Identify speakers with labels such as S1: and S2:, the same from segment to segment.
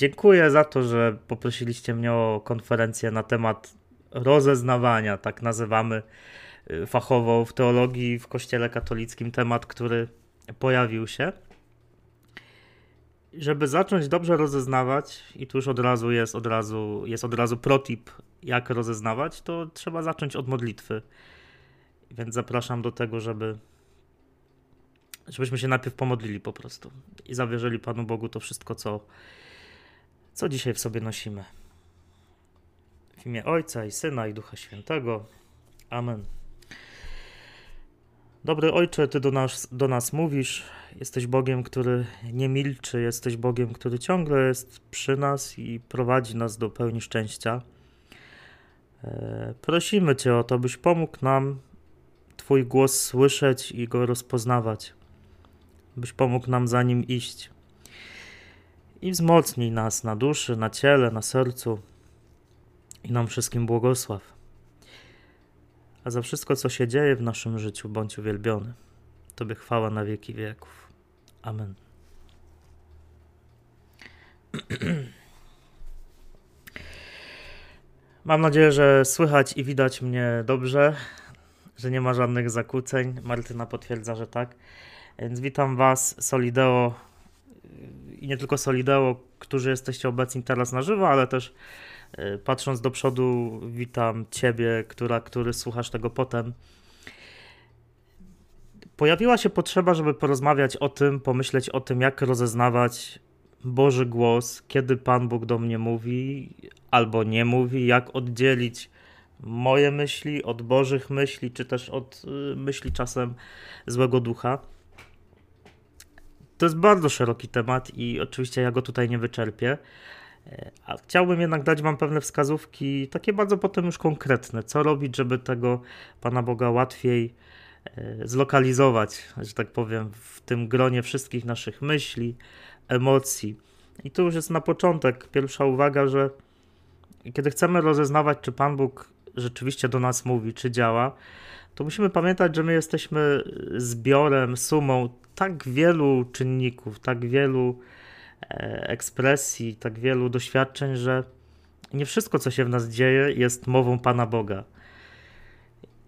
S1: Dziękuję za to, że poprosiliście mnie o konferencję na temat rozeznawania, tak nazywamy y, fachowo w teologii w Kościele katolickim temat, który pojawił się. Żeby zacząć dobrze rozeznawać, i tu już od razu jest od razu, jest od razu protip, jak rozeznawać, to trzeba zacząć od modlitwy. Więc zapraszam do tego, żeby żebyśmy się najpierw pomodlili po prostu i zawierzyli Panu Bogu to wszystko, co, co dzisiaj w sobie nosimy. W imię Ojca i Syna i Ducha Świętego. Amen. Dobry Ojcze, Ty do nas, do nas mówisz. Jesteś Bogiem, który nie milczy, jesteś Bogiem, który ciągle jest przy nas i prowadzi nas do pełni szczęścia. E, prosimy Cię o to, byś pomógł nam Twój głos słyszeć i go rozpoznawać, byś pomógł nam za nim iść. I wzmocnij nas na duszy, na ciele, na sercu i nam wszystkim błogosław. A za wszystko, co się dzieje w naszym życiu, bądź uwielbiony. Tobie chwała na wieki wieków. Amen. Mam nadzieję, że słychać i widać mnie dobrze, że nie ma żadnych zakłóceń. Martyna potwierdza, że tak. Więc witam Was, Solideo i nie tylko Solideo, którzy jesteście obecni teraz na żywo, ale też y, patrząc do przodu, witam Ciebie, która, który słuchasz tego potem. Pojawiła się potrzeba, żeby porozmawiać o tym, pomyśleć o tym, jak rozeznawać Boży głos, kiedy Pan Bóg do mnie mówi albo nie mówi, jak oddzielić moje myśli od Bożych myśli, czy też od y, myśli czasem złego ducha. To jest bardzo szeroki temat i oczywiście ja go tutaj nie wyczerpię. E, a chciałbym jednak dać Wam pewne wskazówki, takie bardzo potem już konkretne, co robić, żeby tego Pana Boga łatwiej e, zlokalizować, że tak powiem, w tym gronie wszystkich naszych myśli, emocji. I tu już jest na początek pierwsza uwaga, że kiedy chcemy rozeznawać, czy Pan Bóg rzeczywiście do nas mówi, czy działa, to musimy pamiętać, że my jesteśmy zbiorem, sumą tak wielu czynników, tak wielu e, ekspresji, tak wielu doświadczeń, że nie wszystko, co się w nas dzieje, jest mową Pana Boga.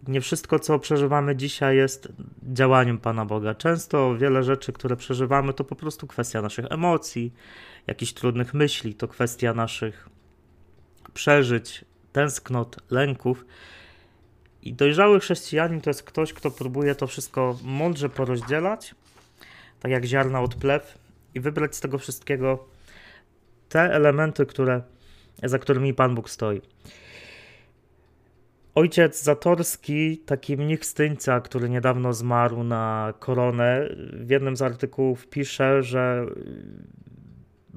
S1: Nie wszystko, co przeżywamy dzisiaj, jest działaniem Pana Boga. Często wiele rzeczy, które przeżywamy, to po prostu kwestia naszych emocji, jakichś trudnych myśli, to kwestia naszych przeżyć, tęsknot, lęków. I dojrzały chrześcijanin to jest ktoś, kto próbuje to wszystko mądrze porozdzielać, tak jak ziarna od plew, i wybrać z tego wszystkiego te elementy, które, za którymi Pan Bóg stoi. Ojciec Zatorski, taki mnich Styńca, który niedawno zmarł na koronę, w jednym z artykułów pisze, że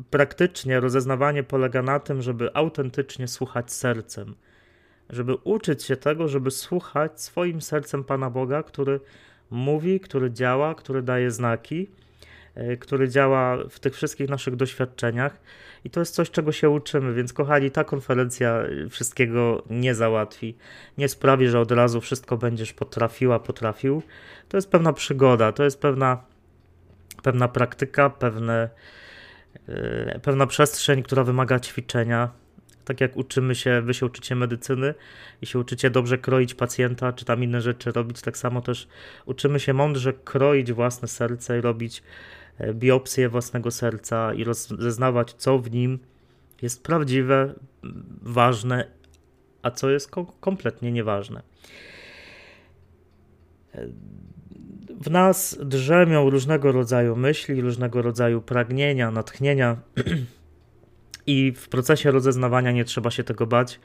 S1: praktycznie rozeznawanie polega na tym, żeby autentycznie słuchać sercem, żeby uczyć się tego, żeby słuchać swoim sercem Pana Boga, który mówi, który działa, który daje znaki, e, który działa w tych wszystkich naszych doświadczeniach. I to jest coś, czego się uczymy, więc kochani, ta konferencja wszystkiego nie załatwi. Nie sprawi, że od razu wszystko będziesz potrafiła, potrafił. To jest pewna przygoda, to jest pewna, pewna praktyka, pewne E, pewna przestrzeń, która wymaga ćwiczenia. Tak jak uczymy się, wy się uczycie medycyny i się uczycie dobrze kroić pacjenta, czy tam inne rzeczy robić, tak samo też uczymy się mądrze kroić własne serce i robić e, biopsję własnego serca i rozeznawać, co w nim jest prawdziwe, ważne, a co jest kompletnie nieważne. W nas drzemią różnego rodzaju myśli, różnego rodzaju pragnienia, natchnienia. I w procesie rozeznawania nie trzeba się tego bać.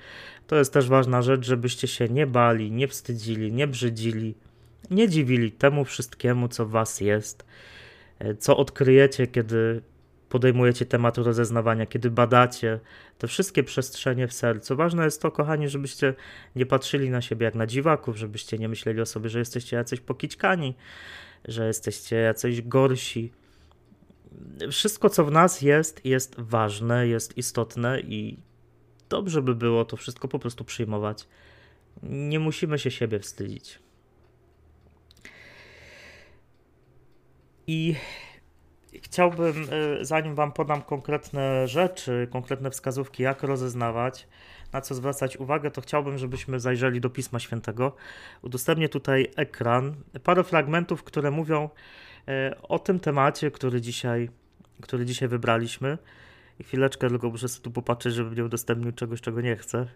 S1: To jest też ważna rzecz, żebyście się nie bali, nie wstydzili, nie brzydzili, nie dziwili temu wszystkiemu, co was jest, e, co odkryjecie, kiedy podejmujecie temat rozeznawania, kiedy badacie te wszystkie przestrzenie w sercu. Ważne jest to, kochani, żebyście nie patrzyli na siebie jak na dziwaków, żebyście nie myśleli o sobie, że jesteście jacyś pokićkani, że jesteście jacyś gorsi. Wszystko, co w nas jest, jest ważne, jest istotne i dobrze by było to wszystko po prostu przyjmować. Nie musimy się siebie wstydzić. I chciałbym, y, zanim Wam podam konkretne rzeczy, konkretne wskazówki, jak rozeznawać, na co zwracać uwagę, to chciałbym, żebyśmy zajrzeli do Pisma Świętego. Udostępnię tutaj ekran, parę fragmentów, które mówią y, o tym temacie, który dzisiaj, który dzisiaj wybraliśmy. I chwileczkę tylko muszę sobie tu popatrzeć, żebym nie udostępnił czegoś, czego nie chcę.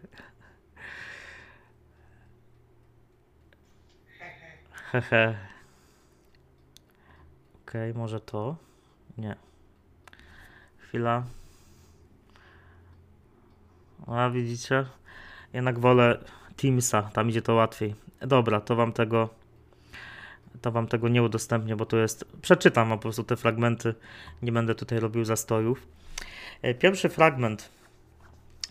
S1: Hehe. Okej, okay, może to. Nie. Chwila. A widzicie? Jednak wolę Teamsa, tam idzie to łatwiej. Dobra, to wam tego to wam tego nie udostępnię, bo to jest przeczytam po prostu te fragmenty. Nie będę tutaj robił zastojów. E, pierwszy fragment,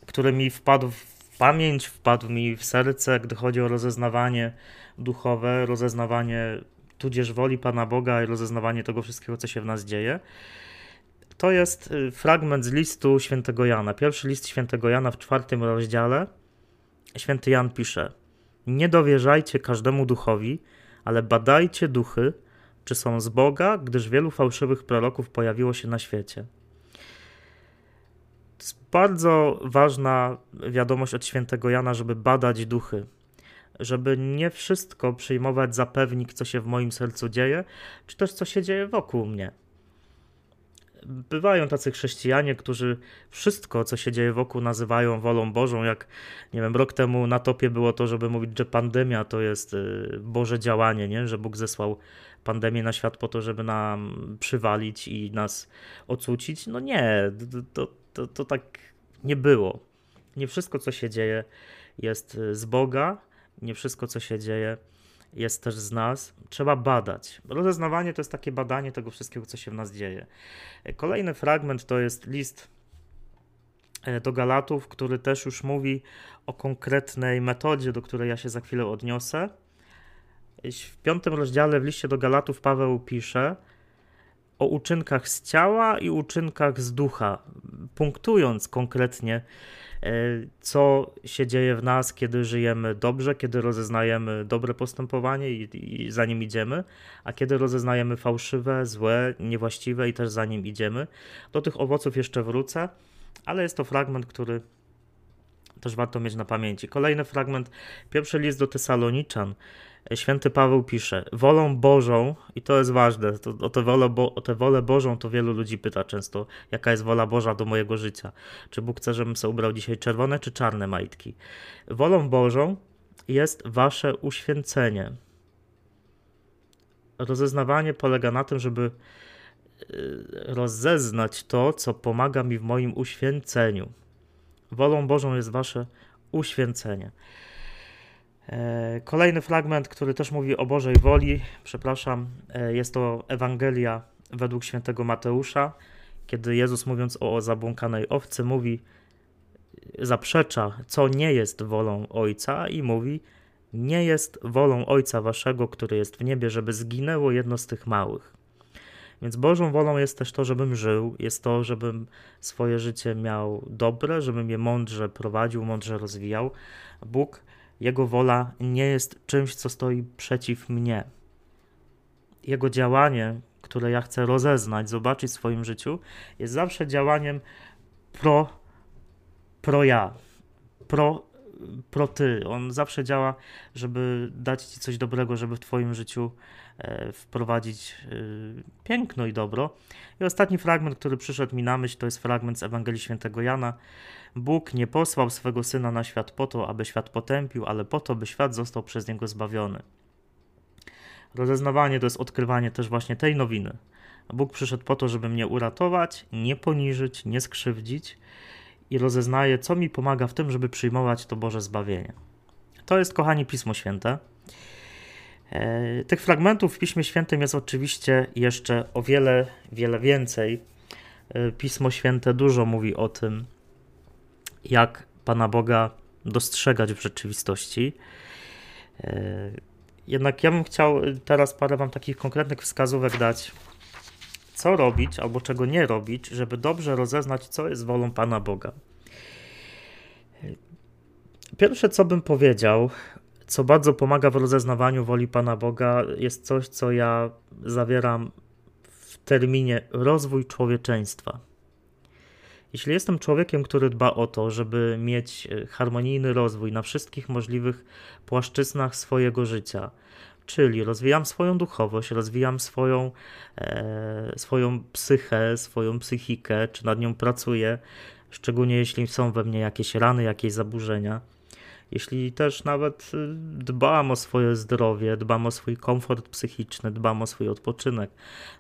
S1: który mi wpadł w pamięć, wpadł mi w serce, gdy chodzi o rozeznawanie duchowe, rozeznawanie tudzież woli Pana Boga i rozeznawanie tego wszystkiego, co się w nas dzieje. To jest y, fragment z listu świętego Jana. Pierwszy list świętego Jana w czwartym rozdziale. Święty Jan pisze: Nie dowierzajcie każdemu duchowi, ale badajcie duchy, czy są z Boga, gdyż wielu fałszywych proroków pojawiło się na świecie. To jest bardzo ważna wiadomość od świętego Jana, żeby badać duchy, żeby nie wszystko przyjmować za pewnik, co się w moim sercu dzieje, czy też co się dzieje wokół mnie. Bywają tacy chrześcijanie, którzy wszystko, co się dzieje wokół, nazywają wolą Bożą. Jak nie wiem, rok temu na topie było to, żeby mówić, że pandemia to jest y, Boże działanie, nie? że Bóg zesłał pandemię na świat po to, żeby nam przywalić i nas ocucić. No nie, to, to, to tak nie było. Nie wszystko, co się dzieje, jest y, z Boga nie wszystko, co się dzieje, jest też z nas. Trzeba badać. Rozeznawanie to jest takie badanie tego wszystkiego, co się w nas dzieje. Kolejny fragment to jest list e, do Galatów, który też już mówi o konkretnej metodzie, do której ja się za chwilę odniosę. W piątym rozdziale w liście do Galatów Paweł pisze o uczynkach z ciała i uczynkach z ducha, punktując konkretnie E, co się dzieje w nas, kiedy żyjemy dobrze, kiedy rozeznajemy dobre postępowanie i, i za nim idziemy, a kiedy rozeznajemy fałszywe, złe, niewłaściwe i też za nim idziemy. Do tych owoców jeszcze wrócę, ale jest to fragment, który też warto mieć na pamięci. Kolejny fragment, pierwszy list do Tesaloniczan. Święty Paweł pisze, wolą Bożą, i to jest ważne, to, o, tę wolę Bo, o tę wolę Bożą to wielu ludzi pyta często, jaka jest wola Boża do mojego życia. Czy Bóg chce, żebym sobie ubrał dzisiaj czerwone czy czarne majtki? Wolą Bożą jest wasze uświęcenie. Rozeznawanie polega na tym, żeby y, rozeznać to, co pomaga mi w moim uświęceniu. Wolą Bożą jest wasze uświęcenie. E, kolejny fragment, który też mówi o Bożej woli, przepraszam, e, jest to Ewangelia według świętego Mateusza, kiedy Jezus mówiąc o zabłąkanej owcy mówi, zaprzecza, co nie jest wolą Ojca i mówi, nie jest wolą Ojca Waszego, który jest w niebie, żeby zginęło jedno z tych małych. Więc Bożą wolą jest też to, żebym żył, jest to, żebym swoje życie miał dobre, żebym je mądrze prowadził, mądrze rozwijał. Bóg jego wola nie jest czymś, co stoi przeciw mnie. Jego działanie, które ja chcę rozeznać, zobaczyć w swoim życiu, jest zawsze działaniem pro, pro ja, pro, pro ty. On zawsze działa, żeby dać ci coś dobrego, żeby w twoim życiu e, wprowadzić e, piękno i dobro. I ostatni fragment, który przyszedł mi na myśl, to jest fragment z Ewangelii Świętego Jana, Bóg nie posłał swego Syna na świat po to, aby świat potępił, ale po to, by świat został przez Niego zbawiony. Rozeznawanie to jest odkrywanie też właśnie tej nowiny. Bóg przyszedł po to, żeby mnie uratować, nie poniżyć, nie skrzywdzić i rozeznaje, co mi pomaga w tym, żeby przyjmować to Boże zbawienie. To jest, kochani, Pismo Święte. E, tych fragmentów w Piśmie Świętym jest oczywiście jeszcze o wiele, wiele więcej. E, Pismo Święte dużo mówi o tym, jak Pana Boga dostrzegać w rzeczywistości. E, jednak ja bym chciał teraz parę Wam takich konkretnych wskazówek dać, co robić albo czego nie robić, żeby dobrze rozeznać, co jest wolą Pana Boga. Pierwsze, co bym powiedział, co bardzo pomaga w rozeznawaniu woli Pana Boga, jest coś, co ja zawieram w terminie rozwój człowieczeństwa. Jeśli jestem człowiekiem, który dba o to, żeby mieć e, harmonijny rozwój na wszystkich możliwych płaszczyznach swojego życia, czyli rozwijam swoją duchowość, rozwijam swoją, e, swoją psychę, swoją psychikę, czy nad nią pracuję, szczególnie jeśli są we mnie jakieś rany, jakieś zaburzenia. Jeśli też nawet y, dbam o swoje zdrowie, dbam o swój komfort psychiczny, dbam o swój odpoczynek,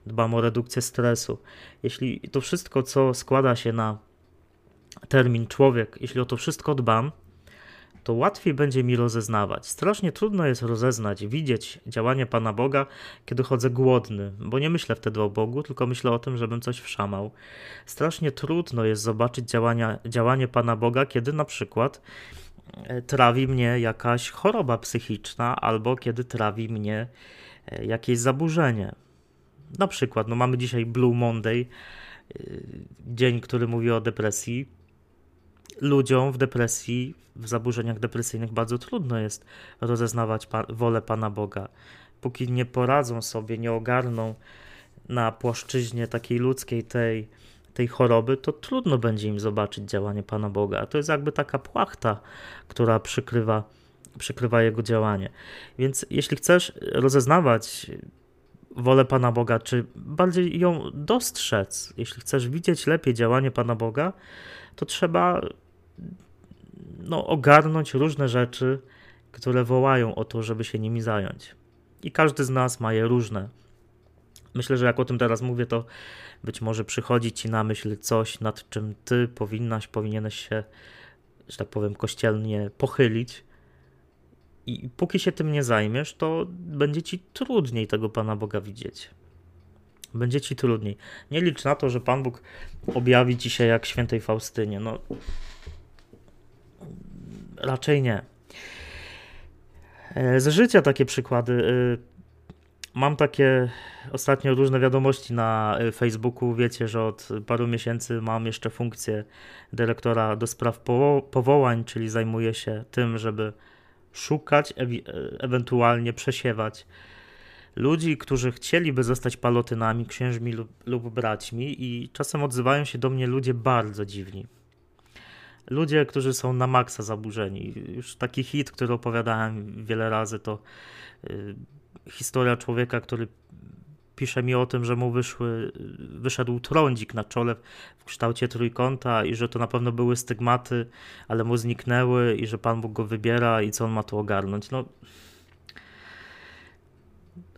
S1: dbam o redukcję stresu, jeśli to wszystko, co składa się na termin człowiek, jeśli o to wszystko dbam, to łatwiej będzie mi rozeznawać. Strasznie trudno jest rozeznać, widzieć działanie Pana Boga, kiedy chodzę głodny, bo nie myślę wtedy o Bogu, tylko myślę o tym, żebym coś wszamał. Strasznie trudno jest zobaczyć działania, działanie Pana Boga, kiedy na przykład trawi mnie jakaś choroba psychiczna, albo kiedy trawi mnie e, jakieś zaburzenie. Na przykład, no mamy dzisiaj Blue Monday, e, dzień, który mówi o depresji ludziom w depresji, w zaburzeniach depresyjnych bardzo trudno jest rozeznawać pa wolę Pana Boga. Póki nie poradzą sobie, nie ogarną na płaszczyźnie takiej ludzkiej tej, tej choroby, to trudno będzie im zobaczyć działanie Pana Boga. A to jest jakby taka płachta, która przykrywa, przykrywa jego działanie. Więc jeśli chcesz rozeznawać wolę Pana Boga, czy bardziej ją dostrzec, jeśli chcesz widzieć lepiej działanie Pana Boga, to trzeba no, ogarnąć różne rzeczy, które wołają o to, żeby się nimi zająć. I każdy z nas ma je różne. Myślę, że jak o tym teraz mówię, to być może przychodzi ci na myśl coś, nad czym ty powinnaś, powinieneś się, że tak powiem, kościelnie pochylić. I póki się tym nie zajmiesz, to będzie ci trudniej tego Pana Boga widzieć. Będzie ci trudniej. Nie licz na to, że Pan Bóg objawi ci się jak świętej Faustynie. No, raczej nie. E, z życia takie przykłady. E, mam takie ostatnio różne wiadomości na e, Facebooku. Wiecie, że od paru miesięcy mam jeszcze funkcję dyrektora do spraw powołań, czyli zajmuję się tym, żeby szukać, e ewentualnie przesiewać ludzi, którzy chcieliby zostać palotynami, księżmi lub, lub braćmi, i czasem odzywają się do mnie ludzie bardzo dziwni ludzie, którzy są na maksa zaburzeni. Już taki hit, który opowiadałem wiele razy, to y, historia człowieka, który pisze mi o tym, że mu wyszły, wyszedł trądzik na czole w kształcie trójkąta i że to na pewno były stygmaty, ale mu zniknęły i że Pan Bóg go wybiera i co on ma tu ogarnąć. No,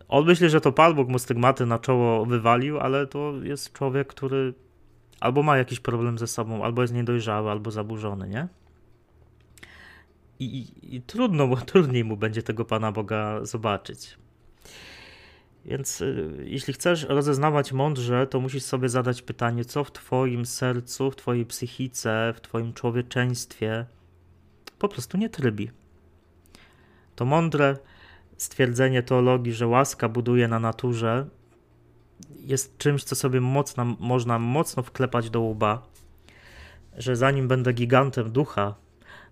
S1: on myśli, że to Pan Bóg mu stygmaty na czoło wywalił, ale to jest człowiek, który albo ma jakiś problem ze sobą, albo jest niedojrzały, albo zaburzony, nie? I, i, i trudno, bo trudniej mu będzie tego Pana Boga zobaczyć. Więc y, jeśli chcesz rozeznawać mądrze, to musisz sobie zadać pytanie, co w Twoim sercu, w Twojej psychice, w Twoim człowieczeństwie po prostu nie trybi. To mądre stwierdzenie teologii, że łaska buduje na naturze, jest czymś, co sobie mocno, można mocno wklepać do łba, że zanim będę gigantem ducha,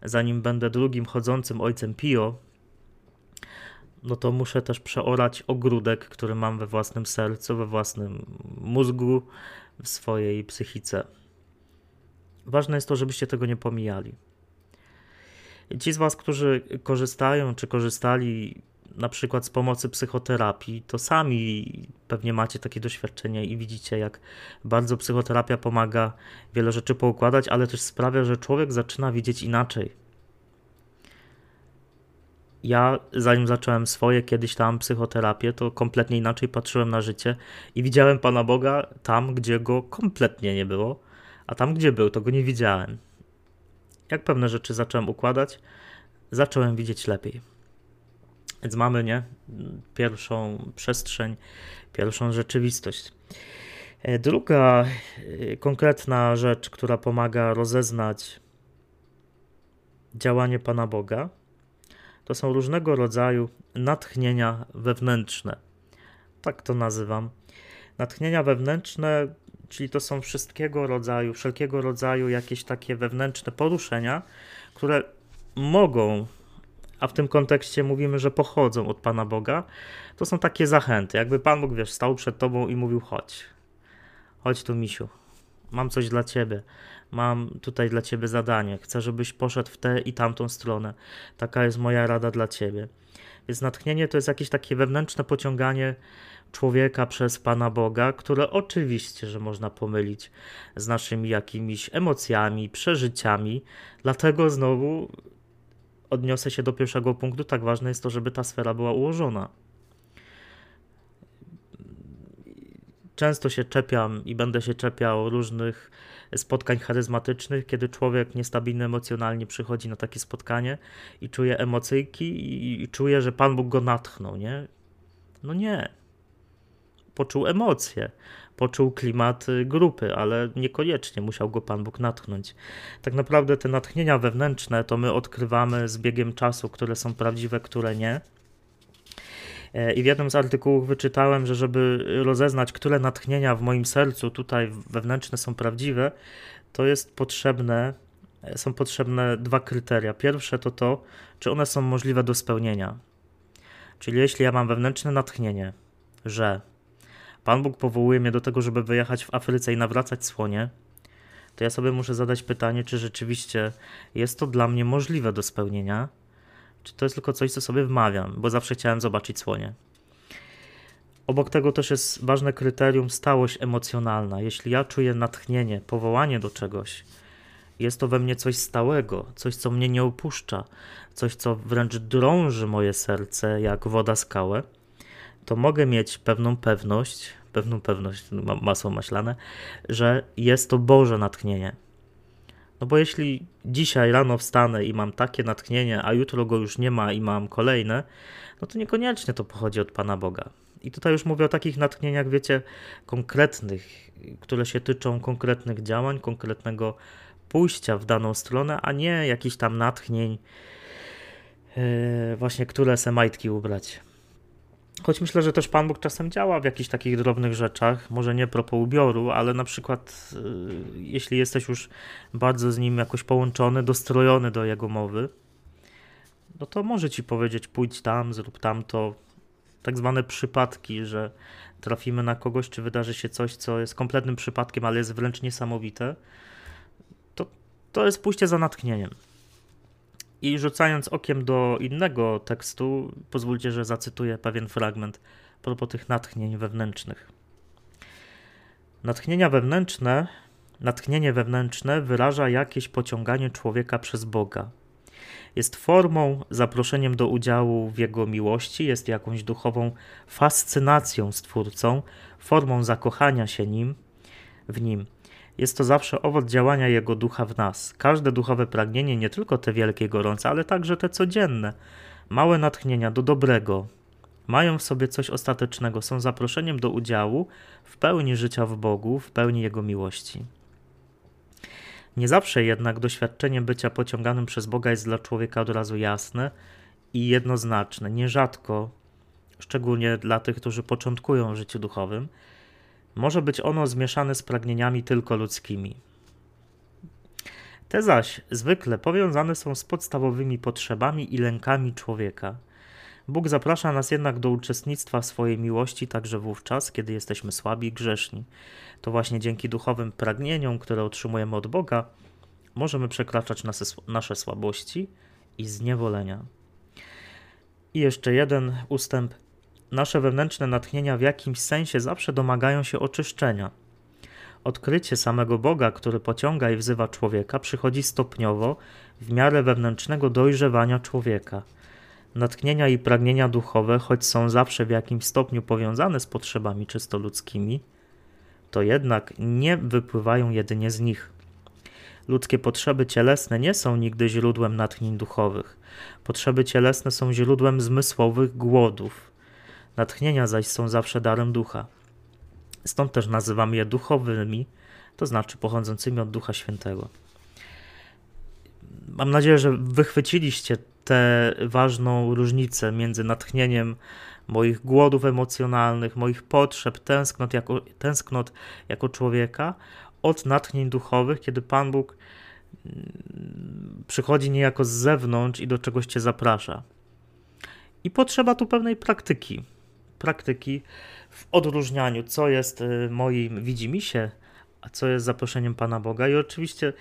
S1: zanim będę drugim chodzącym ojcem Pio, no to muszę też przeorać ogródek, który mam we własnym sercu, we własnym mózgu, w swojej psychice. Ważne jest to, żebyście tego nie pomijali. Ci z Was, którzy korzystają czy korzystali na przykład z pomocy psychoterapii, to sami pewnie macie takie doświadczenie i widzicie, jak bardzo psychoterapia pomaga wiele rzeczy poukładać, ale też sprawia, że człowiek zaczyna widzieć inaczej. Ja, zanim zacząłem swoje kiedyś tam psychoterapię, to kompletnie inaczej patrzyłem na życie i widziałem Pana Boga tam, gdzie go kompletnie nie było, a tam, gdzie był, to go nie widziałem. Jak pewne rzeczy zacząłem układać, zacząłem widzieć lepiej. Więc mamy, nie? Pierwszą przestrzeń, pierwszą rzeczywistość. E, druga e, konkretna rzecz, która pomaga rozeznać działanie Pana Boga, to są różnego rodzaju natchnienia wewnętrzne. Tak to nazywam. Natchnienia wewnętrzne, czyli to są wszystkiego rodzaju, wszelkiego rodzaju jakieś takie wewnętrzne poruszenia, które mogą a w tym kontekście mówimy, że pochodzą od Pana Boga, to są takie zachęty. Jakby Pan Bóg, wiesz, stał przed tobą i mówił: chodź, chodź tu, misiu, mam coś dla ciebie, mam tutaj dla ciebie zadanie, chcę, żebyś poszedł w tę i tamtą stronę. Taka jest moja rada dla ciebie. Więc natchnienie to jest jakieś takie wewnętrzne pociąganie człowieka przez Pana Boga, które oczywiście, że można pomylić z naszymi jakimiś emocjami, przeżyciami. Dlatego znowu odniosę się do pierwszego punktu. Tak ważne jest to, żeby ta sfera była ułożona. Często się czepiam i będę się czepiał różnych spotkań charyzmatycznych, kiedy człowiek niestabilny emocjonalnie przychodzi na takie spotkanie i czuje emocjki i, i czuje, że Pan Bóg go natchnął, nie? No nie. Poczuł emocje, poczuł klimat y, grupy, ale niekoniecznie musiał go Pan Bóg natchnąć. Tak naprawdę te natchnienia wewnętrzne to my odkrywamy z biegiem czasu, które są prawdziwe, które nie. E, I w jednym z artykułów wyczytałem, że żeby rozeznać, które natchnienia w moim sercu tutaj wewnętrzne są prawdziwe, to jest potrzebne, e, są potrzebne dwa kryteria. Pierwsze to to, czy one są możliwe do spełnienia. Czyli jeśli ja mam wewnętrzne natchnienie, że Pan Bóg powołuje mnie do tego, żeby wyjechać w Afryce i nawracać słonie, to ja sobie muszę zadać pytanie, czy rzeczywiście jest to dla mnie możliwe do spełnienia, czy to jest tylko coś, co sobie wmawiam, bo zawsze chciałem zobaczyć słonie. Obok tego też jest ważne kryterium stałość emocjonalna. Jeśli ja czuję natchnienie, powołanie do czegoś, jest to we mnie coś stałego, coś, co mnie nie opuszcza, coś, co wręcz drąży moje serce jak woda skałę, to mogę mieć pewną pewność, pewną pewność, masło maślane, że jest to Boże natchnienie. No bo jeśli dzisiaj rano wstanę i mam takie natchnienie, a jutro go już nie ma i mam kolejne, no to niekoniecznie to pochodzi od Pana Boga. I tutaj już mówię o takich natchnieniach, wiecie, konkretnych, które się tyczą konkretnych działań, konkretnego pójścia w daną stronę, a nie jakichś tam natchnień, yy, właśnie które se majtki ubrać. Choć myślę, że też Pan Bóg czasem działa w jakichś takich drobnych rzeczach, może nie propos ubioru, ale na przykład y, jeśli jesteś już bardzo z Nim jakoś połączony, dostrojony do Jego mowy, no to może Ci powiedzieć pójdź tam, zrób tamto. Tak zwane przypadki, że trafimy na kogoś, czy wydarzy się coś, co jest kompletnym przypadkiem, ale jest wręcz niesamowite, to, to jest pójście za natchnieniem. I rzucając okiem do innego tekstu, pozwólcie, że zacytuję pewien fragment propos tych natchnień wewnętrznych. Natchnienia wewnętrzne, natchnienie wewnętrzne wyraża jakieś pociąganie człowieka przez Boga. Jest formą, zaproszeniem do udziału w Jego miłości, jest jakąś duchową fascynacją Stwórcą, formą zakochania się nim, w Nim. Jest to zawsze owoc działania Jego ducha w nas. Każde duchowe pragnienie, nie tylko te wielkie, gorące, ale także te codzienne, małe natchnienia do dobrego, mają w sobie coś ostatecznego, są zaproszeniem do udziału w pełni życia w Bogu, w pełni Jego miłości. Nie zawsze jednak doświadczenie bycia pociąganym przez Boga jest dla człowieka od razu jasne i jednoznaczne. Nierzadko, szczególnie dla tych, którzy początkują w życiu duchowym, może być ono zmieszane z pragnieniami tylko ludzkimi. Te zaś zwykle powiązane są z podstawowymi potrzebami i lękami człowieka. Bóg zaprasza nas jednak do uczestnictwa w swojej miłości także wówczas, kiedy jesteśmy słabi i grzeszni. To właśnie dzięki duchowym pragnieniom, które otrzymujemy od Boga, możemy przekraczać nasze słabości i zniewolenia. I jeszcze jeden ustęp nasze wewnętrzne natchnienia w jakimś sensie zawsze domagają się oczyszczenia. Odkrycie samego Boga, który pociąga i wzywa człowieka, przychodzi stopniowo w miarę wewnętrznego dojrzewania człowieka. Natchnienia i pragnienia duchowe, choć są zawsze w jakimś stopniu powiązane z potrzebami czysto ludzkimi, to jednak nie wypływają jedynie z nich. Ludzkie potrzeby cielesne nie są nigdy źródłem natchnień duchowych. Potrzeby cielesne są źródłem zmysłowych głodów, Natchnienia zaś są zawsze darem ducha. Stąd też nazywamy je duchowymi, to znaczy pochodzącymi od Ducha Świętego. Mam nadzieję, że wychwyciliście tę ważną różnicę między natchnieniem moich głodów emocjonalnych, moich potrzeb, tęsknot jako, tęsknot jako człowieka, od natchnień duchowych, kiedy Pan Bóg mm, przychodzi niejako z zewnątrz i do czegoś cię zaprasza. I potrzeba tu pewnej praktyki praktyki w odróżnianiu, co jest y, moim widzimisię, a co jest zaproszeniem Pana Boga. I oczywiście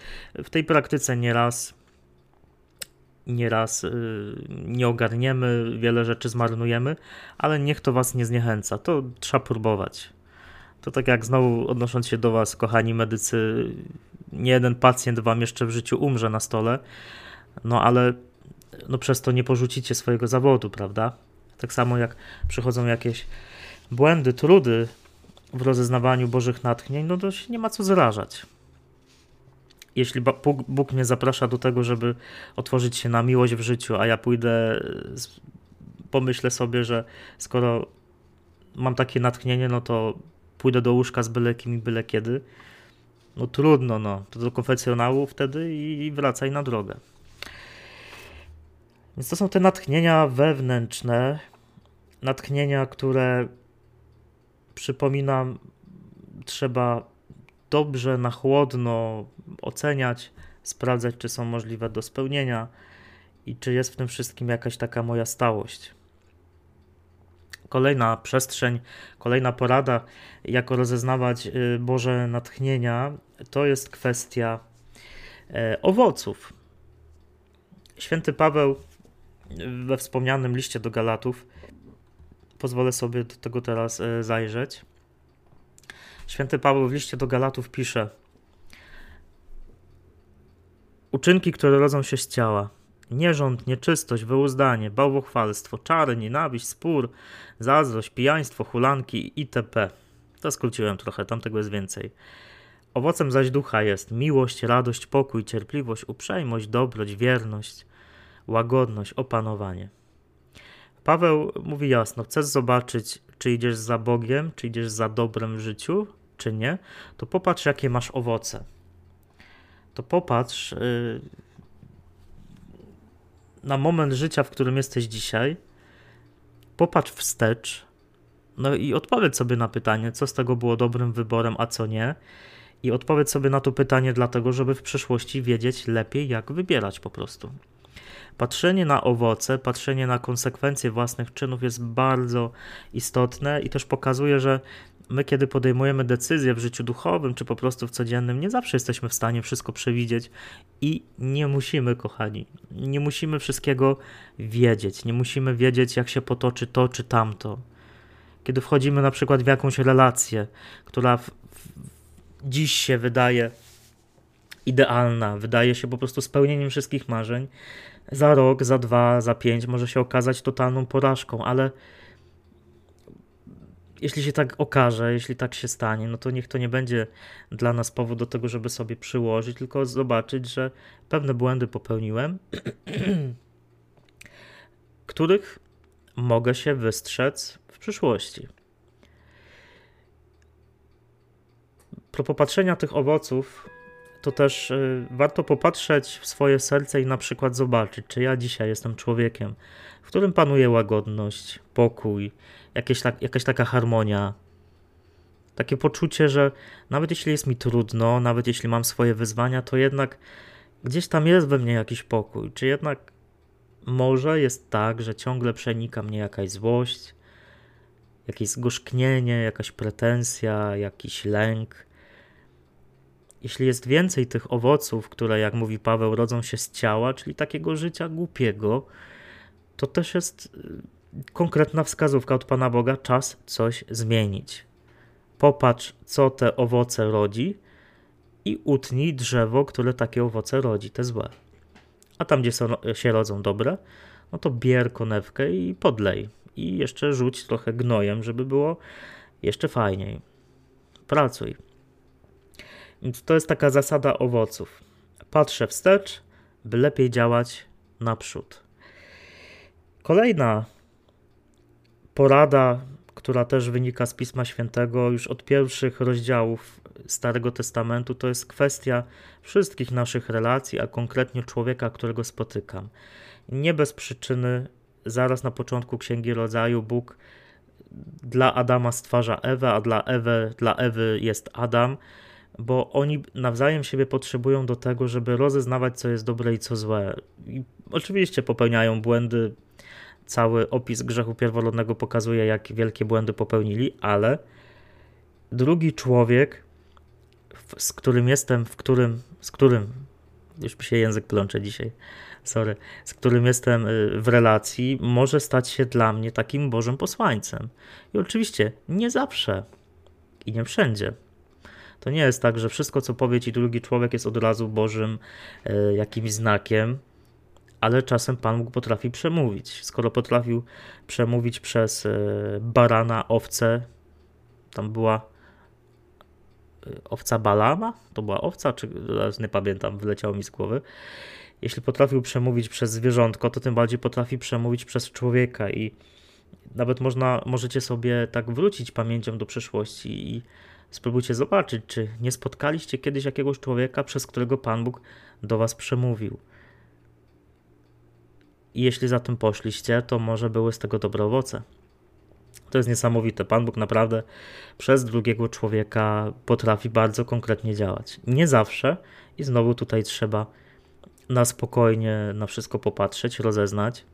S1: w tej praktyce nieraz nieraz y, nie ogarniemy, wiele rzeczy zmarnujemy, ale niech to Was nie zniechęca. To trzeba próbować. To tak jak znowu odnosząc się do Was, kochani medycy, nie jeden pacjent Wam jeszcze w życiu umrze na stole, no ale no przez to nie porzucicie swojego zawodu, prawda? Tak samo jak przychodzą jakieś błędy, trudy w rozeznawaniu Bożych natchnień, no to się nie ma co zrażać. Jeśli Bóg, mnie zaprasza do tego, żeby otworzyć się na miłość w życiu, a ja pójdę, pomyślę sobie, że skoro mam takie natchnienie, no to pójdę do łóżka z byle kim i byle kiedy, no trudno, no, to do konfesjonału wtedy i wracaj na drogę. Więc to są te natchnienia wewnętrzne, natchnienia, które przypominam, trzeba dobrze, na chłodno oceniać, sprawdzać, czy są możliwe do spełnienia i czy jest w tym wszystkim jakaś taka moja stałość. Kolejna przestrzeń, kolejna porada, jak rozeznawać y, Boże natchnienia, to jest kwestia e, owoców. Święty Paweł we wspomnianym liście do Galatów, pozwolę sobie do tego teraz e, zajrzeć. Święty Paweł w liście do Galatów pisze: Uczynki, które rodzą się z ciała, nierząd, nieczystość, wyuzdanie, bałwochwalstwo, czary, nienawiść, spór, zazdrość, pijaństwo, hulanki itp. To skróciłem trochę, tam tego jest więcej. Owocem zaś ducha jest miłość, radość, pokój, cierpliwość, uprzejmość, dobroć, wierność, łagodność, opanowanie. Paweł mówi jasno: chcesz zobaczyć, czy idziesz za Bogiem, czy idziesz za dobrem w życiu, czy nie, to popatrz, jakie masz owoce. To popatrz yy, na moment życia, w którym jesteś dzisiaj. Popatrz wstecz. No i odpowiedz sobie na pytanie, co z tego było dobrym wyborem, a co nie. I odpowiedz sobie na to pytanie, dlatego, żeby w przyszłości wiedzieć lepiej, jak wybierać po prostu. Patrzenie na owoce, patrzenie na konsekwencje własnych czynów jest bardzo istotne i też pokazuje, że my, kiedy podejmujemy decyzje w życiu duchowym czy po prostu w codziennym, nie zawsze jesteśmy w stanie wszystko przewidzieć i nie musimy, kochani, nie musimy wszystkiego wiedzieć, nie musimy wiedzieć, jak się potoczy to czy tamto. Kiedy wchodzimy na przykład w jakąś relację, która w, w, dziś się wydaje idealna, wydaje się po prostu spełnieniem wszystkich marzeń, za rok, za dwa, za pięć może się okazać totalną porażką, ale jeśli się tak okaże, jeśli tak się stanie, no to niech to nie będzie dla nas powód do tego, żeby sobie przyłożyć, tylko zobaczyć, że pewne błędy popełniłem, których mogę się wystrzec w przyszłości. Pro popatrzenia tych owoców to też y, warto popatrzeć w swoje serce i na przykład zobaczyć, czy ja dzisiaj jestem człowiekiem, w którym panuje łagodność, pokój, jakieś, jakaś taka harmonia. Takie poczucie, że nawet jeśli jest mi trudno, nawet jeśli mam swoje wyzwania, to jednak gdzieś tam jest we mnie jakiś pokój. Czy jednak może jest tak, że ciągle przenika mnie jakaś złość, jakieś zgorzknienie, jakaś pretensja, jakiś lęk jeśli jest więcej tych owoców, które, jak mówi Paweł, rodzą się z ciała, czyli takiego życia głupiego, to też jest y, konkretna wskazówka od Pana Boga, czas coś zmienić. Popatrz, co te owoce rodzi i utnij drzewo, które takie owoce rodzi, te złe. A tam, gdzie są, się rodzą dobre, no to bier konewkę i podlej. I jeszcze rzuć trochę gnojem, żeby było jeszcze fajniej. Pracuj. To jest taka zasada owoców. Patrzę wstecz, by lepiej działać naprzód. Kolejna porada, która też wynika z Pisma Świętego, już od pierwszych rozdziałów Starego Testamentu, to jest kwestia wszystkich naszych relacji, a konkretnie człowieka, którego spotykam. Nie bez przyczyny, zaraz na początku Księgi Rodzaju, Bóg dla Adama stwarza Ewę, a dla Ewy, dla Ewy jest Adam bo oni nawzajem siebie potrzebują do tego, żeby rozeznawać, co jest dobre i co złe. I oczywiście popełniają błędy cały opis grzechu pierworodnego pokazuje, jak wielkie błędy popełnili, ale drugi człowiek, z którym jestem, w którym, z którym, już mi się język plącze dzisiaj, sorry, z którym jestem y, w relacji, może stać się dla mnie takim Bożym posłańcem. I oczywiście nie zawsze i nie wszędzie. To nie jest tak, że wszystko, co powie ci drugi człowiek, jest od razu Bożym y, jakimś znakiem, ale czasem Pan Bóg potrafi przemówić. Skoro potrafił przemówić przez y, barana, owcę, tam była owca Balama? To była owca, czy nie pamiętam, wyleciało mi z głowy jeśli potrafił przemówić przez zwierzątko, to tym bardziej potrafi przemówić przez człowieka i nawet można, możecie sobie tak wrócić pamięcią do przeszłości i spróbujcie zobaczyć, czy nie spotkaliście kiedyś jakiegoś człowieka, przez którego Pan Bóg do was przemówił. I jeśli za tym poszliście, to może były z tego dobre owoce. To jest niesamowite. Pan Bóg naprawdę przez drugiego człowieka potrafi bardzo konkretnie działać. Nie zawsze i znowu tutaj trzeba na spokojnie na wszystko popatrzeć, rozeznać,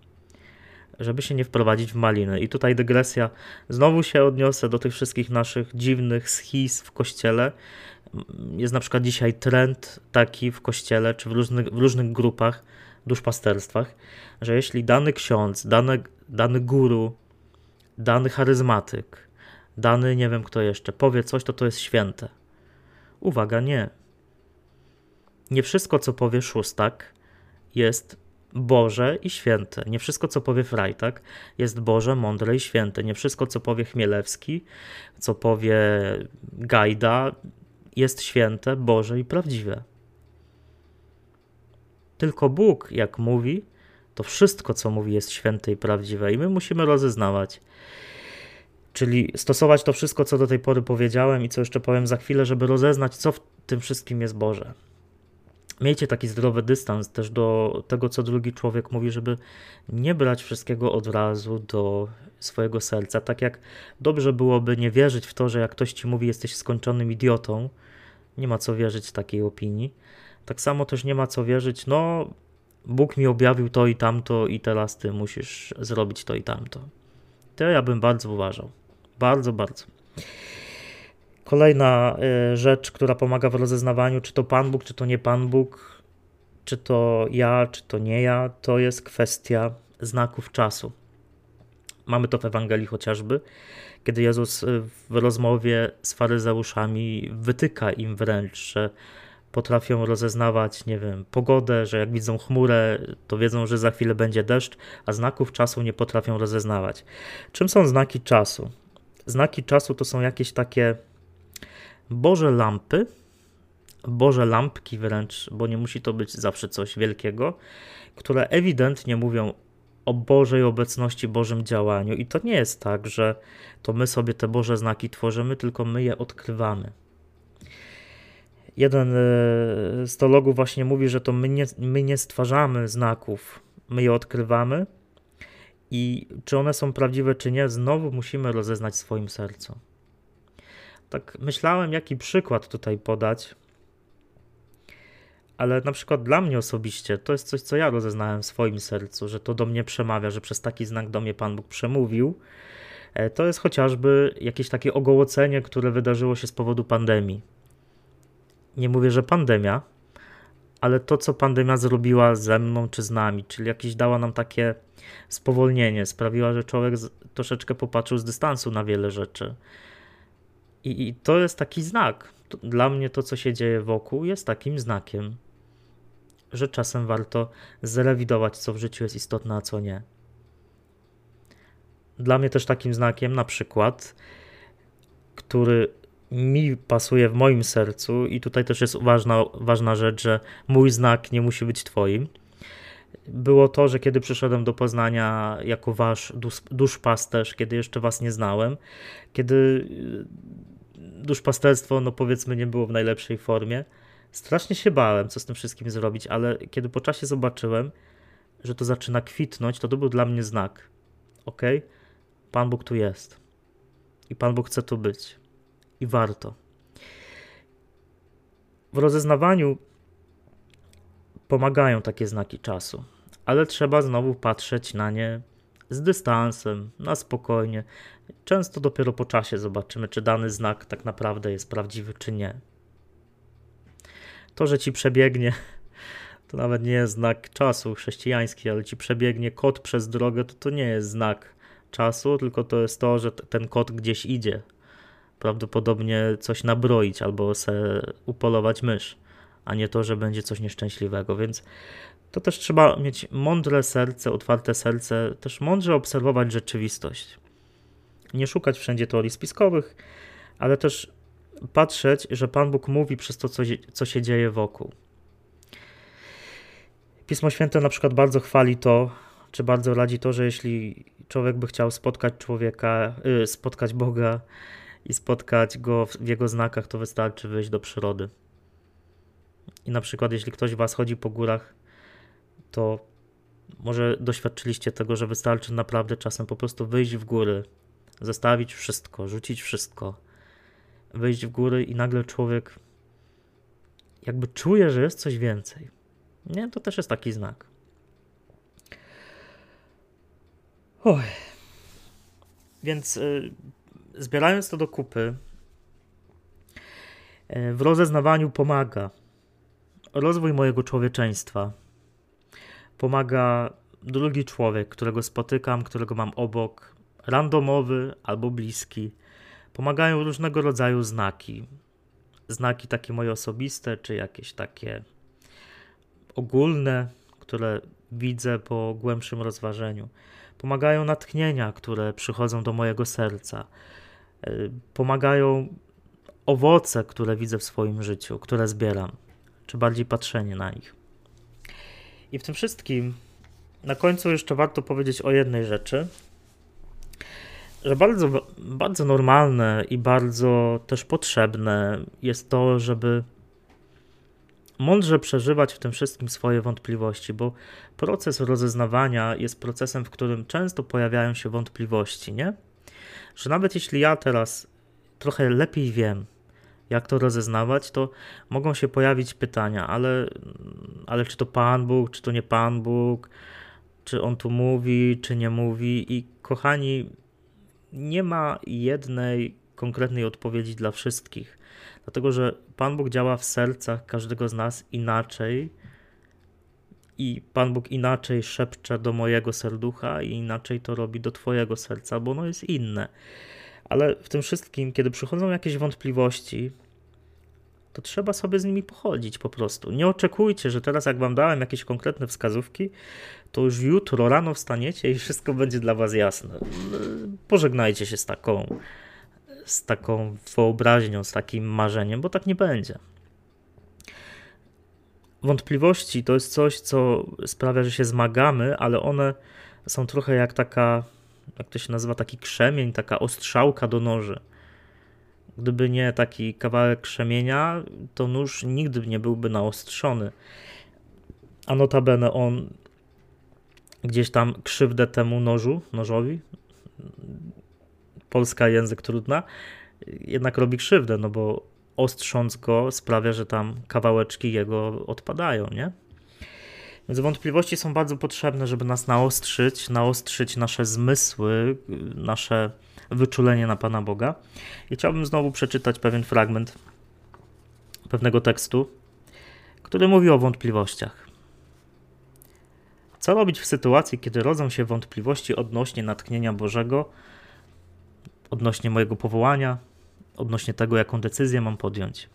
S1: żeby się nie wprowadzić w maliny. I tutaj dygresja, znowu się odniosę do tych wszystkich naszych dziwnych schiz w kościele. Jest na przykład dzisiaj trend taki w kościele, czy w różnych, w różnych grupach, duszpasterstwach, że jeśli dany ksiądz, dany, dany guru, dany charyzmatyk, dany nie wiem kto jeszcze powie coś, to to jest święte. Uwaga, nie. Nie wszystko, co powie szóstak, jest Boże i święte. Nie wszystko, co powie Frajtak, jest Boże, mądre i święte. Nie wszystko, co powie Chmielewski, co powie Gajda, jest święte, Boże i prawdziwe. Tylko Bóg, jak mówi, to wszystko, co mówi, jest święte i prawdziwe, i my musimy rozeznawać. Czyli stosować to wszystko, co do tej pory powiedziałem i co jeszcze powiem za chwilę, żeby rozeznać, co w tym wszystkim jest Boże miejcie taki zdrowy dystans też do tego, co drugi człowiek mówi, żeby nie brać wszystkiego od razu do swojego serca. Tak jak dobrze byłoby nie wierzyć w to, że jak ktoś ci mówi, jesteś skończonym idiotą, nie ma co wierzyć takiej opinii. Tak samo też nie ma co wierzyć, no, Bóg mi objawił to i tamto, i teraz ty musisz zrobić to i tamto. To ja bym bardzo uważał. Bardzo, bardzo. Kolejna y, rzecz, która pomaga w rozeznawaniu, czy to Pan Bóg, czy to nie Pan Bóg, czy to ja, czy to nie ja, to jest kwestia znaków czasu. Mamy to w Ewangelii chociażby, kiedy Jezus y, w rozmowie z faryzeuszami wytyka im wręcz, że potrafią rozeznawać, nie wiem, pogodę, że jak widzą chmurę, to wiedzą, że za chwilę będzie deszcz, a znaków czasu nie potrafią rozeznawać. Czym są znaki czasu? Znaki czasu to są jakieś takie Boże lampy, Boże lampki wręcz, bo nie musi to być zawsze coś wielkiego, które ewidentnie mówią o Bożej obecności, Bożym działaniu. I to nie jest tak, że to my sobie te Boże znaki tworzymy, tylko my je odkrywamy. Jeden e, z teologów właśnie mówi, że to my nie, my nie stwarzamy znaków, my je odkrywamy i czy one są prawdziwe, czy nie, znowu musimy rozeznać w swoim sercu tak myślałem, jaki przykład tutaj podać, ale na przykład dla mnie osobiście to jest coś, co ja rozeznałem w swoim sercu, że to do mnie przemawia, że przez taki znak do mnie Pan Bóg przemówił. E, to jest chociażby jakieś takie ogołocenie, które wydarzyło się z powodu pandemii. Nie mówię, że pandemia, ale to, co pandemia zrobiła ze mną czy z nami, czyli jakieś dała nam takie spowolnienie, sprawiła, że człowiek troszeczkę popatrzył z dystansu na wiele rzeczy i, I, to jest taki znak. Dla mnie to, co się dzieje wokół, jest takim znakiem, że czasem warto zrewidować, co w życiu jest istotne, a co nie. Dla mnie też takim znakiem, na przykład, który mi pasuje w moim sercu, i tutaj też jest ważna, ważna rzecz, że mój znak nie musi być Twoim. Było to, że kiedy przyszedłem do Poznania jako wasz dusz, duszpasterz, kiedy jeszcze was nie znałem, kiedy duszpasterstwo, no powiedzmy, nie było w najlepszej formie. Strasznie się bałem, co z tym wszystkim zrobić, ale kiedy po czasie zobaczyłem, że to zaczyna kwitnąć, to to był dla mnie znak. Ok? Pan Bóg tu jest. I Pan Bóg chce tu być. I warto. W rozeznawaniu pomagają takie znaki czasu, ale trzeba znowu patrzeć na nie z dystansem, na spokojnie. Często dopiero po czasie zobaczymy, czy dany znak tak naprawdę jest prawdziwy, czy nie. To, że ci przebiegnie, to nawet nie jest znak czasu chrześcijański, ale ci przebiegnie kot przez drogę, to to nie jest znak czasu, tylko to jest to, że ten kot gdzieś idzie. Prawdopodobnie coś nabroić albo se upolować mysz, a nie to, że będzie coś nieszczęśliwego. Więc to też trzeba mieć mądre serce, otwarte serce, też mądrze obserwować rzeczywistość. Nie szukać wszędzie teorii spiskowych, ale też patrzeć, że Pan Bóg mówi przez to, co, co się dzieje wokół. Pismo Święte na przykład bardzo chwali to, czy bardzo radzi to, że jeśli człowiek by chciał spotkać człowieka, yy, spotkać Boga i spotkać go w jego znakach, to wystarczy wyjść do przyrody. I na przykład, jeśli ktoś was chodzi po górach, to może doświadczyliście tego, że wystarczy naprawdę czasem po prostu wyjść w góry, zostawić wszystko, rzucić wszystko, wyjść w góry i nagle człowiek jakby czuje, że jest coś więcej. Nie, to też jest taki znak. Oj. Więc y, zbierając to do kupy, y, w rozeznawaniu pomaga rozwój mojego człowieczeństwa. Pomaga drugi człowiek, którego spotykam, którego mam obok, randomowy albo bliski. Pomagają różnego rodzaju znaki. Znaki takie moje osobiste, czy jakieś takie ogólne, które widzę po głębszym rozważeniu. Pomagają natchnienia, które przychodzą do mojego serca. Pomagają owoce, które widzę w swoim życiu, które zbieram, czy bardziej patrzenie na nich. I w tym wszystkim na końcu jeszcze warto powiedzieć o jednej rzeczy, że bardzo, bardzo normalne i bardzo też potrzebne jest to, żeby mądrze przeżywać w tym wszystkim swoje wątpliwości, bo proces rozeznawania jest procesem, w którym często pojawiają się wątpliwości, nie? Że nawet jeśli ja teraz trochę lepiej wiem, jak to rozeznawać, to mogą się pojawić pytania, ale, ale czy to Pan Bóg, czy to nie Pan Bóg, czy On tu mówi, czy nie mówi. I kochani, nie ma jednej konkretnej odpowiedzi dla wszystkich. Dlatego, że Pan Bóg działa w sercach każdego z nas inaczej i Pan Bóg inaczej szepcze do mojego serducha i inaczej to robi do Twojego serca, bo ono jest inne. Ale w tym wszystkim, kiedy przychodzą jakieś wątpliwości, to trzeba sobie z nimi pochodzić po prostu. Nie oczekujcie, że teraz, jak Wam dałem jakieś konkretne wskazówki, to już jutro rano wstaniecie i wszystko będzie dla Was jasne. Pożegnajcie się z taką z taką wyobraźnią, z takim marzeniem, bo tak nie będzie. Wątpliwości to jest coś, co sprawia, że się zmagamy, ale one są trochę jak taka, jak to się nazywa, taki krzemień, taka ostrzałka do noży. Gdyby nie taki kawałek krzemienia, to nóż nigdy nie byłby naostrzony. A notabene on gdzieś tam krzywdę temu nożu, nożowi polska język trudna, jednak robi krzywdę, no bo ostrząc go sprawia, że tam kawałeczki jego odpadają, nie? Więc wątpliwości są bardzo potrzebne, żeby nas naostrzyć, naostrzyć nasze zmysły, nasze wyczulenie na Pana Boga. I chciałbym znowu przeczytać pewien fragment pewnego tekstu, który mówi o wątpliwościach. Co robić w sytuacji, kiedy rodzą się wątpliwości odnośnie natchnienia Bożego odnośnie mojego powołania, odnośnie tego, jaką decyzję mam podjąć.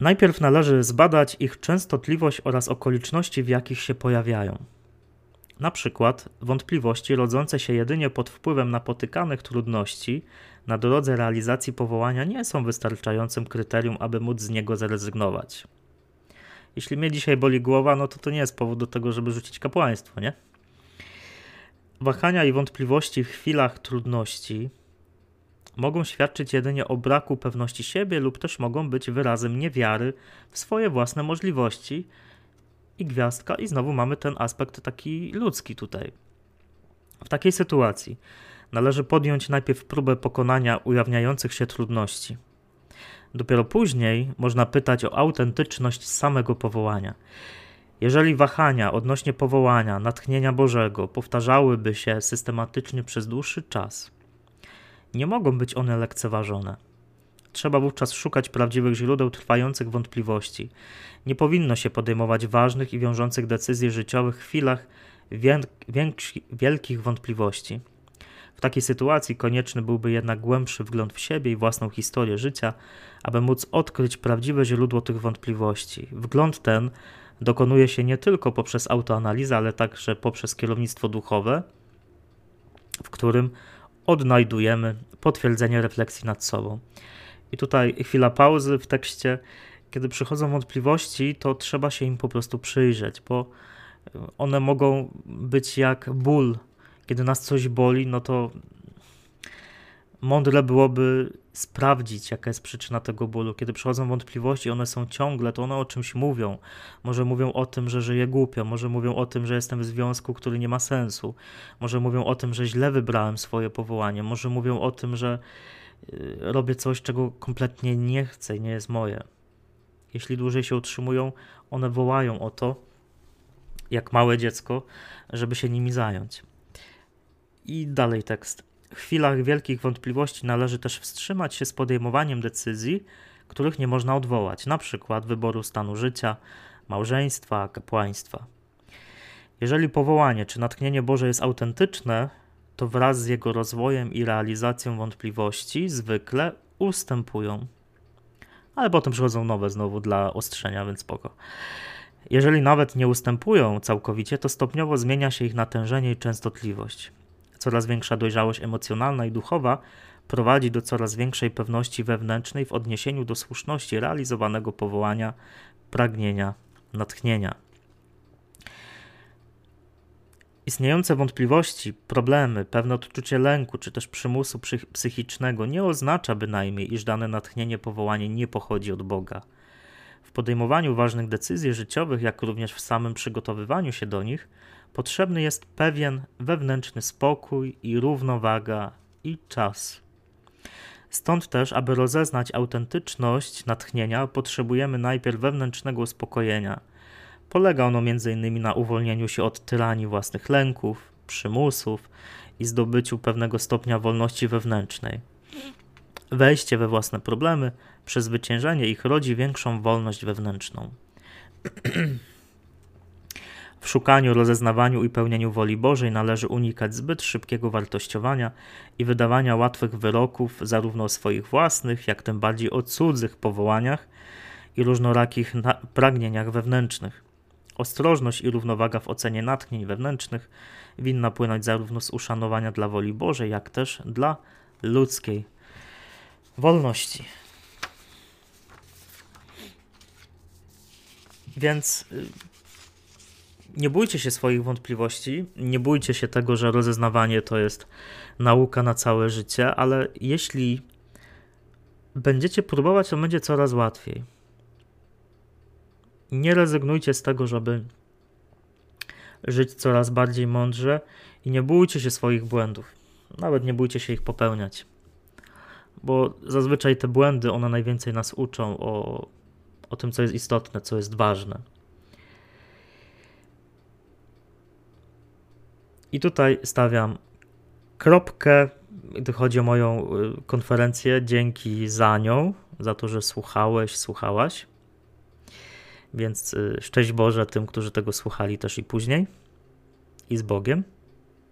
S1: Najpierw należy zbadać ich częstotliwość oraz okoliczności, w jakich się pojawiają. Na przykład wątpliwości rodzące się jedynie pod wpływem napotykanych trudności na drodze realizacji powołania nie są wystarczającym kryterium, aby móc z niego zrezygnować. Jeśli mnie dzisiaj boli głowa, no to to nie jest powód do tego, żeby rzucić kapłaństwo, nie? Wahania i wątpliwości w chwilach trudności mogą świadczyć jedynie o braku pewności siebie lub też mogą być wyrazem niewiary w swoje własne możliwości i gwiazdka, i znowu mamy ten aspekt taki ludzki tutaj. W takiej sytuacji należy podjąć najpierw próbę pokonania ujawniających się trudności. Dopiero później można pytać o autentyczność samego powołania. Jeżeli wahania odnośnie powołania, natchnienia Bożego powtarzałyby się systematycznie przez dłuższy czas, nie mogą być one lekceważone. Trzeba wówczas szukać prawdziwych źródeł trwających wątpliwości. Nie powinno się podejmować ważnych i wiążących decyzji życiowych w chwilach wielkich wątpliwości. W takiej sytuacji konieczny byłby jednak głębszy wgląd w siebie i własną historię życia, aby móc odkryć prawdziwe źródło tych wątpliwości. Wgląd ten dokonuje się nie tylko poprzez autoanalizę, ale także poprzez kierownictwo duchowe, w którym odnajdujemy potwierdzenie refleksji nad sobą. I tutaj chwila pauzy w tekście. Kiedy przychodzą wątpliwości, to trzeba się im po prostu przyjrzeć, bo one mogą być jak ból. Kiedy nas coś boli, no to mądre byłoby sprawdzić, jaka jest przyczyna tego bólu. Kiedy przychodzą wątpliwości, one są ciągle, to one o czymś mówią. Może mówią o tym, że żyję głupio, może mówią o tym, że jestem w związku, który nie ma sensu, może mówią o tym, że źle wybrałem swoje powołanie, może mówią o tym, że y, robię coś, czego kompletnie nie chcę i nie jest moje. Jeśli dłużej się utrzymują, one wołają o to, jak małe dziecko, żeby się nimi zająć. I dalej tekst. Chwilach wielkich wątpliwości należy też wstrzymać się z podejmowaniem decyzji, których nie można odwołać, przykład wyboru stanu życia, małżeństwa, kapłaństwa. Jeżeli powołanie czy natchnienie Boże jest autentyczne, to wraz z jego rozwojem i realizacją wątpliwości zwykle ustępują. Ale potem przychodzą nowe znowu dla ostrzenia, więc spoko. Jeżeli nawet nie ustępują całkowicie, to stopniowo zmienia się ich natężenie i częstotliwość. Coraz większa dojrzałość emocjonalna i duchowa prowadzi do coraz większej pewności wewnętrznej w odniesieniu do słuszności realizowanego powołania, pragnienia, natchnienia. Istniejące wątpliwości, problemy, pewne odczucie lęku czy też przymusu psychicznego nie oznacza bynajmniej, iż dane natchnienie, powołanie nie pochodzi od Boga. W podejmowaniu ważnych decyzji życiowych, jak również w samym przygotowywaniu się do nich, potrzebny jest pewien wewnętrzny spokój i równowaga i czas. Stąd też, aby rozeznać autentyczność natchnienia, potrzebujemy najpierw wewnętrznego uspokojenia. Polega ono m.in. na uwolnieniu się od tyranii własnych lęków, przymusów i zdobyciu pewnego stopnia wolności wewnętrznej. Wejście we własne problemy, przezwyciężenie ich rodzi większą wolność wewnętrzną. W szukaniu, rozeznawaniu i pełnieniu woli Bożej należy unikać zbyt szybkiego wartościowania i wydawania łatwych wyroków, zarówno o swoich własnych, jak tym bardziej o cudzych powołaniach i różnorakich pragnieniach wewnętrznych. Ostrożność i równowaga w ocenie natchnień wewnętrznych winna płynąć zarówno z uszanowania dla woli Bożej, jak też dla ludzkiej wolności. Więc y, nie bójcie się swoich wątpliwości, nie bójcie się tego, że rozeznawanie to jest nauka na całe życie, ale jeśli będziecie próbować, to będzie coraz łatwiej. Nie rezygnujcie z tego, żeby żyć coraz bardziej mądrze i nie bójcie się swoich błędów. Nawet nie bójcie się ich popełniać. Bo zazwyczaj te błędy, one najwięcej nas uczą o, o tym, co jest istotne, co jest ważne. I tutaj stawiam kropkę, gdy chodzi o moją y, konferencję. Dzięki za nią, za to, że słuchałeś, słuchałaś. Więc y, szczęść Boże tym, którzy tego słuchali też i później. I z Bogiem.